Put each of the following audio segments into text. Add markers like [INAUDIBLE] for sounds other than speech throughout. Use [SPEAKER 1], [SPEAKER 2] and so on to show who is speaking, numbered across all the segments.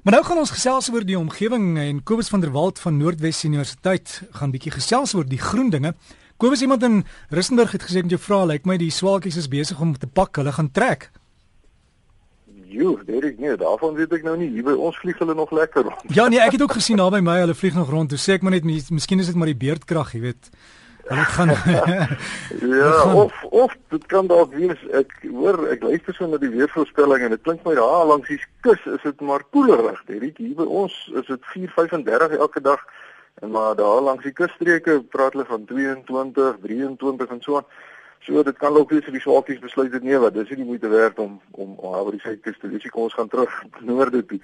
[SPEAKER 1] Maar nou gaan ons gesels oor die omgewing en Kobus van der Walt van Noordwes Universiteit gaan bietjie gesels oor die groen dinge. Kobus iemand in Rissenburg het gesê met jou vra, lyk my die swaalkies is besig om te pak, hulle gaan trek.
[SPEAKER 2] Jo, dit is nie, daarvan weet ek nou nie. Hier by ons vlieg hulle nog lekker rond.
[SPEAKER 1] Ja nee, ek het ook gesien naby my, hulle vlieg nog rond. Toe sê ek maar net, miskien is dit maar die beerdkrag, jy weet. [LAUGHS] Hulle gaan [LAUGHS]
[SPEAKER 2] Ja, gaan... of of dit kan dalk wees ek hoor ek luister so na die weervoorspelling en dit klink my daar langs die kus is dit maar koelerig. Dit hier by ons is dit 4:35 elke dag en maar daar langs die kusstreke praat hulle van 22, 23 en so aan. So dit kan ook wees dat die swaakies besluit dit nee wat dis nie die moeite werd om om oor die suidkus te dis kom ons gaan terug [LAUGHS] noorde toe.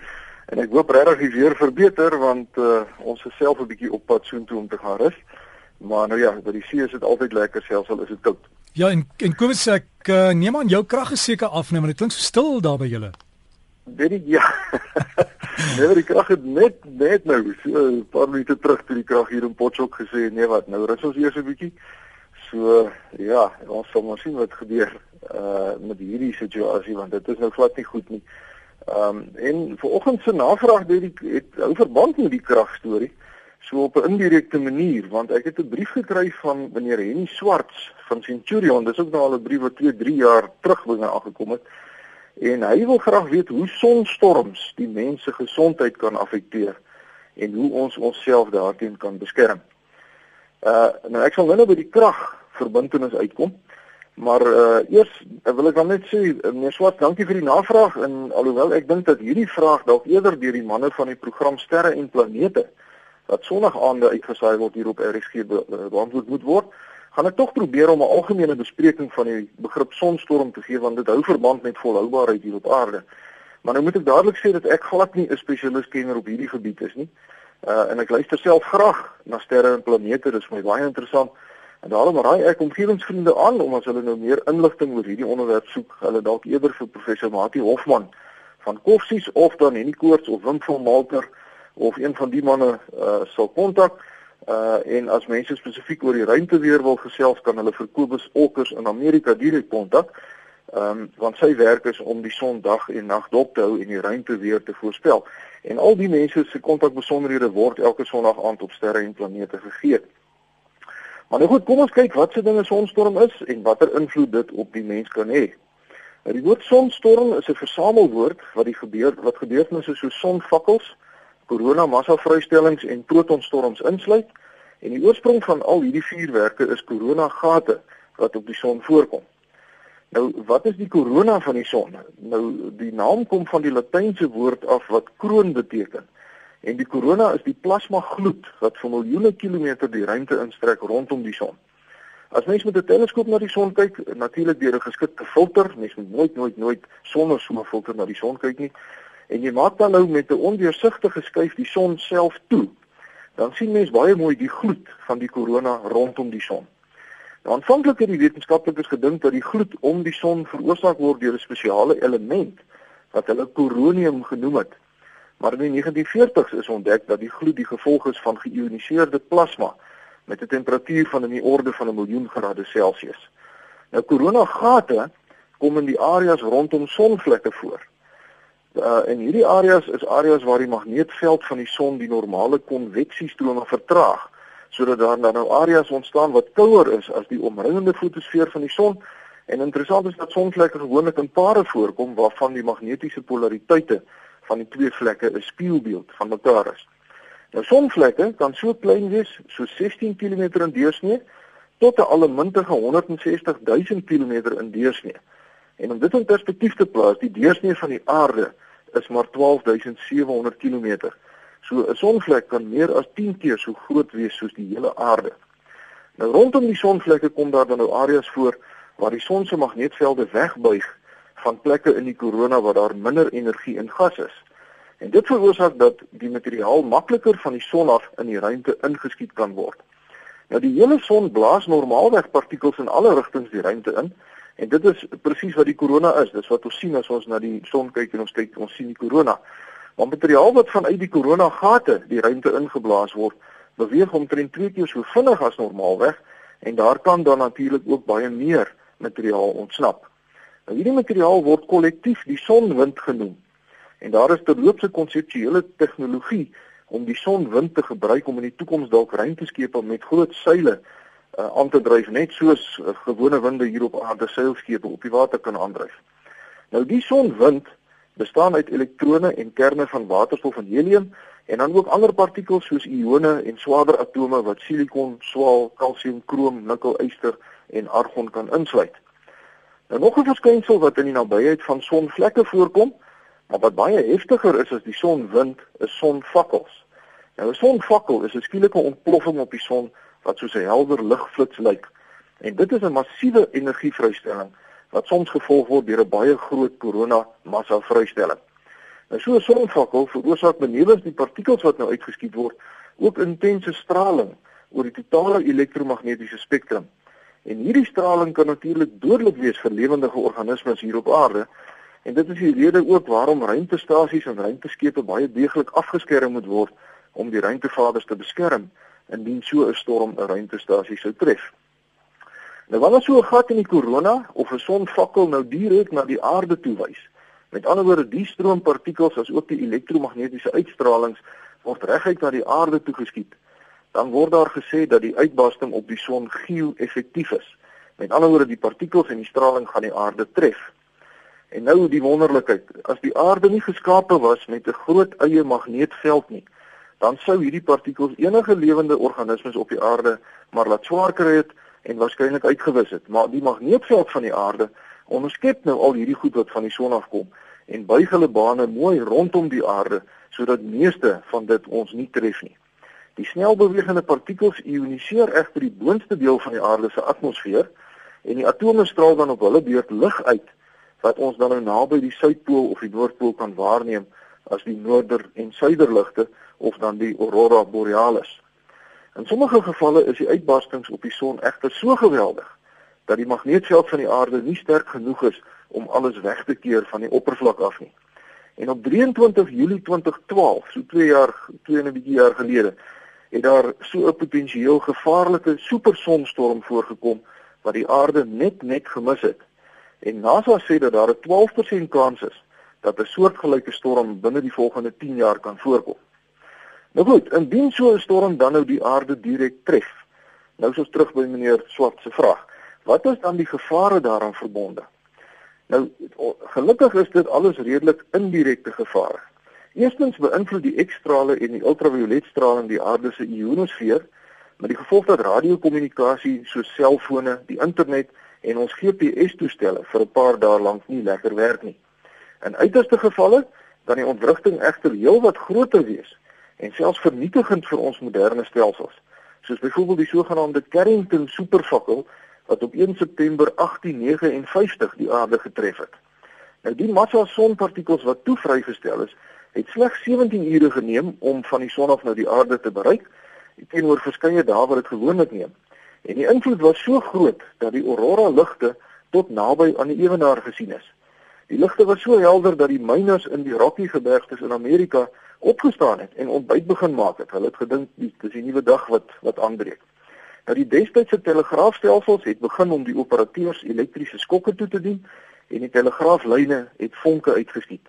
[SPEAKER 2] En ek hoop regtig die weer verbeter want uh, ons is self 'n bietjie op pad soontoe om te gaan rus. Maar nou ja, by die see is dit altyd lekker selfs al is dit koud.
[SPEAKER 1] Ja, en en kom ons sê ek uh, neem aan jou krag is seker af nou, maar dit klink so stil daar by julle.
[SPEAKER 2] Weet jy ja. [LAUGHS] nee, die krag het net net nou so 'n paar minute terug toe die krag hier in Potchefstroom gesê nee wat, nou rus ons eers 'n bietjie. So ja, ons sal maar sien wat gebeur uh met hierdie situasie want dit is nou glad nie goed nie. Ehm um, en vanoggend se navraag deur die het hou verband met die kragstorie. Uh so op 'n indirekte manier want ek het 'n brief gekry van meneer Henny Swarts van Centurion dis ook nou al 'n brief wat 2 3 jaar terug by my aangekom het en hy wil graag weet hoe sonstorms die mens se gesondheid kan afekteer en hoe ons onsself daarteen kan beskerm. Uh nou ek sal nou by die krag verbintenis uitkom. Maar uh eers wil ek dan net sê meneer Swart, dankie vir die navraag en alhoewel ek dink dat hierdie vraag dalk eerder deur die manne van die program Sterre en Planete uh wat sonnaande uitgesaai word hier op RSG eh, beantwoord moet word, gaan ek tog probeer om 'n algemene bespreking van die begrip sonstorm te gee want dit hou verband met volhoubaarheid hier op aarde. Maar nou moet ek dadelik sê dat ek glad nie 'n spesialis kenner op hierdie gebied is nie. Uh en ek luister self graag na sterre en planete, dit is my baie interessant. En daarom raai ek omgewingsvriende aan om as hulle nou meer inligting oor hierdie onderwerp soek, hulle dalk eerder vir professor Mati Hofman van Koffsies of dan Henny Koorts of Wim van Malter of een van die manne uh, sal kontak uh en as mense spesifiek oor die ruimte weer wil gesels kan hulle vir Kobus Olkers in Amerika direk kontak. Ehm um, want sy werk is om die son dag en nag dop te hou en die ruimte weer te voorspel. En al die mense se kontakbesonderhede word elke Sondag aand op sterre en planete gegee. Maar nou goed, kom ons kyk wat se dinge sonstorm is en watter invloed dit op die mens kan hê. Nou die woord sonstorm is 'n versamelwoord wat die gebeur wat gebeurtenisse so sonvakkels korona massavrystellings en protonstorms insluit en die oorsprong van al hierdie vuurwerke is korona gate wat op die son voorkom. Nou wat is die korona van die son? Nou die naam kom van die latynse woord af wat kroon beteken. En die korona is die plasma gloed wat vir miljoene kilometer die ruimte instrek rondom die son. As mens met 'n teleskoop na die son kyk, natuurlik deur 'n geskikte filter, mens moet nooit nooit nooit sonder so 'n filter na die son kyk nie, en jy maak dan nou met 'n ondeursigtige skuif die son self toe, dan sien mens baie mooi die gloed van die korona rondom die son. Nou aanvanklik het die wetenskaplikes gedink dat die gloed om die son veroorsaak word deur 'n spesiale element wat hulle koronium genoem het. Maar in die 1940s is ontdek dat die gloed die gevolg is van geïoniseerde plasma met 'n temperatuur van in die orde van 'n miljoen grade Celsius. Nou koronagate kom in die areas rondom sonvlekke voor. Uh, en hierdie areas is areas waar die magneetveld van die son die normale konveksiestrome vertraag sodat daar dan nou areas ontstaan wat kouer is as die omringende fotosfeer van die son en interessant is dat sonvlekke gewoonlik in pare voorkom waarvan die magnetiese polariteite van die twee vlekke 'n spieelbeeld van mekaar is. Nou sonvlekke kan so klein wees so 16 km in deursnee tot 'n allemintige 160 000 km in deursnee. En om dit in perspektief te plaas, die deursnee van die aarde is maar 12700 km. So 'n sonvlek kan meer as 10 keer so groot wees soos die hele aarde. Nou rondom die sonvlekke kom daar dan nou areas voor waar die son se magneetvelde wegbuig van plekke in die korona waar daar minder energie in gas is. En dit veroorsaak dat die materiaal makliker van die son af in die ruimte ingeskiet kan word. Nou die hele son blaas normaalweg partikels in alle rigtings die ruimte in En dit is presies wat die korona is. Dis wat ons sien as ons na die son kyk en ons kyk, ons sien die korona. Maar materiaal wat vanuit die korona gate die ruimte ingeblaas word, beweeg omtrent 2 keer so vinnig as normaalweg en daar kan dan natuurlik ook baie meer materiaal ontsnap. Nou hierdie materiaal word kollektief die sonwind genoem. En daar is terloopse konseptuele tegnologie om die son-wind te gebruik om in die toekoms dalk ruimteskepe met groot seile uh, aan te dryf net soos uh, gewone winde hier op aarde seilskepe op die water kan aandryf. Nou die son-wind bestaan uit elektrone en kerne van waterstof en helium en dan ook ander partikels soos ione en swaarder atome wat silikon, swaal, kalsium, krom, nikkel, yster en argon kan insluit. Nou nog 'n verskynsel wat in die nabyheid van sonvlekke voorkom, maar wat baie heftiger is as die sonwind, is sonvakkels. Nou 'n sonvakkel is 'n skielike ontploffing op die son wat soos 'n helder ligflits lyk. En dit is 'n massiewe energievrystelling wat soms gevolg word deur 'n baie groot korona massa vrystelling. Nou so 'n sonvakkel veroorsaak benewens die partikels wat nou uitgeskiet word, ook intense straling oor die totale elektromagnetiese spektrum. En hierdie straling kan natuurlik dodelik wees vir lewendige organismes hier op aarde. En dit is die rede ook waarom ruimtestasies en ruimteskepe baie deeglik afgeskerm moet word om die ruimtevaders te beskerm indien so 'n storm 'n ruimtestasie sou tref. Nou wanneer so 'n gat in die korona of 'n sonvakkel nou direk na die aarde toe wys, met ander woorde die stroompartikels as ook die elektromagnetiese uitstralings word reguit na die aarde toe geskiet, dan word daar gesê dat die uitbarsting op die son geo-effektief is. Met ander woorde die partikels en die straling gaan die aarde tref. En nou die wonderlikheid, as die aarde nie geskape was met 'n groot eie magneetveld nie, dan sou hierdie partikels enige lewende organismes op die aarde maar laat swaar kry het en waarskynlik uitgewis het. Maar die magneetveld van die aarde onderskep nou al hierdie goed wat van die son afkom en buig hulle bane mooi rondom die aarde sodat meeste van dit ons nie tref nie. Die snelbewegende partikels ioniseer egter die boonste deel van die aarde se atmosfeer en die atome straal dan op hulle beurt lig uit wat ons dan nou naby die suidpool of die noordpool kan waarneem as die noorder en suiderligte of dan die aurora borealis. In sommige gevalle is die uitbarstings op die son egter so geweldig dat die magneetveld van die aarde nie sterk genoeg is om alles weg te keer van die oppervlak af nie. En op 23 Julie 2012, so 2 jaar, 2 en 'n bietjie jaar gelede, het daar so 'n potensieel gevaarlike supersonstorm voorgekom wat die aarde net net gemis het. En NASA sê dat daar 'n 12% kans is dat 'n soortgelyke storm binne die volgende 10 jaar kan voorkom. Nou goed, indien so 'n storm dan nou die aarde direk tref. Nou is ons terug by meneer Swart se vraag. Wat is dan die gevare daaraan verbonde? Nou gelukkig is dit alles redelik indirekte gevare. Eerstens beïnvloed die X-strale en die ultravioletstraling die aarde se ionosfeer met die gevolg dat radiokommunikasie soos selfone, die internet en ons GPS-toestelle vir 'n paar dae lank nie lekker werk nie. In uiterste gevalle kan die ontwrigting egter heelwat groter wees en selfs vernietigend vir ons moderne stelsels. Soos byvoorbeeld die sogenaamde Carrington supervakkel wat op 1 September 1859 die aarde getref het. Nou die massa sonpartikels wat toe vrygestel is, het slegs 17 ure geneem om van die son af na die aarde te bereik, teenoor verskeie dae wat dit gewoonlik neem. En die invloed was so groot dat die aurora ligte tot naby aan die ewenaar gesien is. Die ligte was so helder dat die myners in die Rocky gebergtes in Amerika opgestaan het en ontbyt begin maak het. Hulle het gedink dis 'n nuwe dag wat wat aanbreek. Nou die destydse telegraafstelsels het begin om die operateurs elektriese skokke toe te dien en die telegraaflyne het vonke uitgeskiet.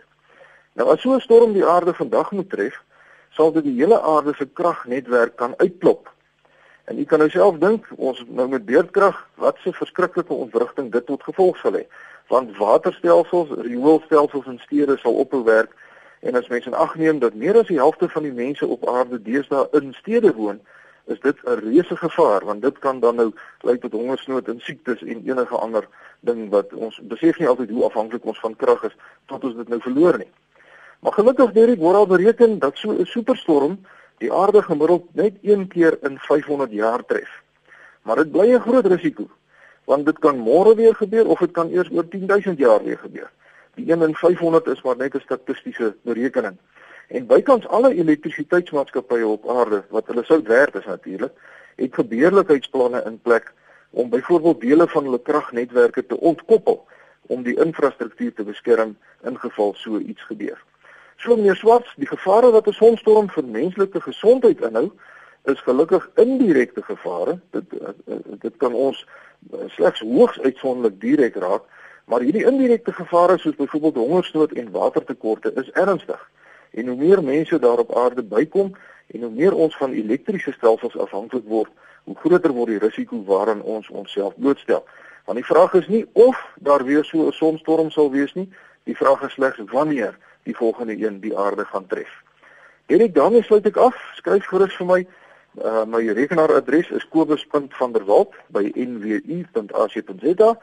[SPEAKER 2] Nou as so 'n storm die aarde vandag moet tref, sal dit die hele aarde se kragnetwerk kan uitklop. En u kan nou self dink, ons nou met beerdkrag, wat 'n verskriklike ontwrigting dit tot gevolg sal hê. Want waterstelsels, rioolstelsels in stede sal ophou werk En as mens in ag neem dat meer as die helfte van die mense op aarde deesdae in stede woon, is dit 'n reuse gevaar want dit kan dan nou lei tot hongersnood en siektes en enige ander ding wat ons besef nie altyd hoe afhanklik ons van krag is tot ons dit nou verloor nie. Maar gelukkig Derek word al bereken dat so 'n superstorm die aarde gemiddeld net een keer in 500 jaar tref. Maar dit bly 'n groot risiko want dit kan môre weer gebeur of dit kan eers oor 10000 jaar weer gebeur. Die 1 in 500 is maar net 'n statistiese berekening. En bykans alle elektrisiteitsmaatskappye op aarde wat hulle sou werd is natuurlik, het gebeurlikheidsplanne in plek om byvoorbeeld dele van hulle kragnetwerke te ontkoppel om die infrastruktuur te beskerm in geval so iets gebeur. So meneer Swarts, die gevare wat 'n sonstorm vir menslike gesondheid inhou, is gelukkig indirekte gevare. Dit dit kan ons slegs hoogs uitsonderlik direk raak, Maar hierdie indirekte gevare soos byvoorbeeld hongersnood en watertekorte is ernstig. En hoe meer mense daar op aarde bykom en hoe meer ons van elektriese stelsels afhanklik word, hoe groter word die risiko waaraan ons onsself blootstel. Want die vraag is nie of daar weer so 'n sonstorm sal wees nie, die vraag is slegs wanneer die volgende een die aarde gaan tref. Ek daarmee sluit ek af. Skryf gerus vir my. Uh, my rekenaaradres is kobus.vanderwalt@nwu.ac.za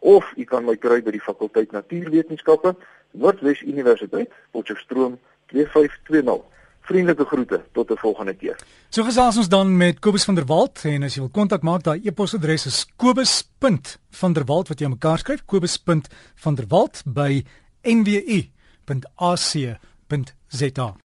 [SPEAKER 2] of u kan my kry by die fakulteit Natuurwetenskappe, Noordwes Universiteit, Potchefstroom 2520. Vriendelike groete tot 'n volgende keer.
[SPEAKER 1] So gesels ons dan met Kobus van der Walt en as jy wil kontak maak, daai e-posadres is kobus.vanderwalt wat jy aan mekaar skryf, kobus.vanderwalt by nwu.ac.za.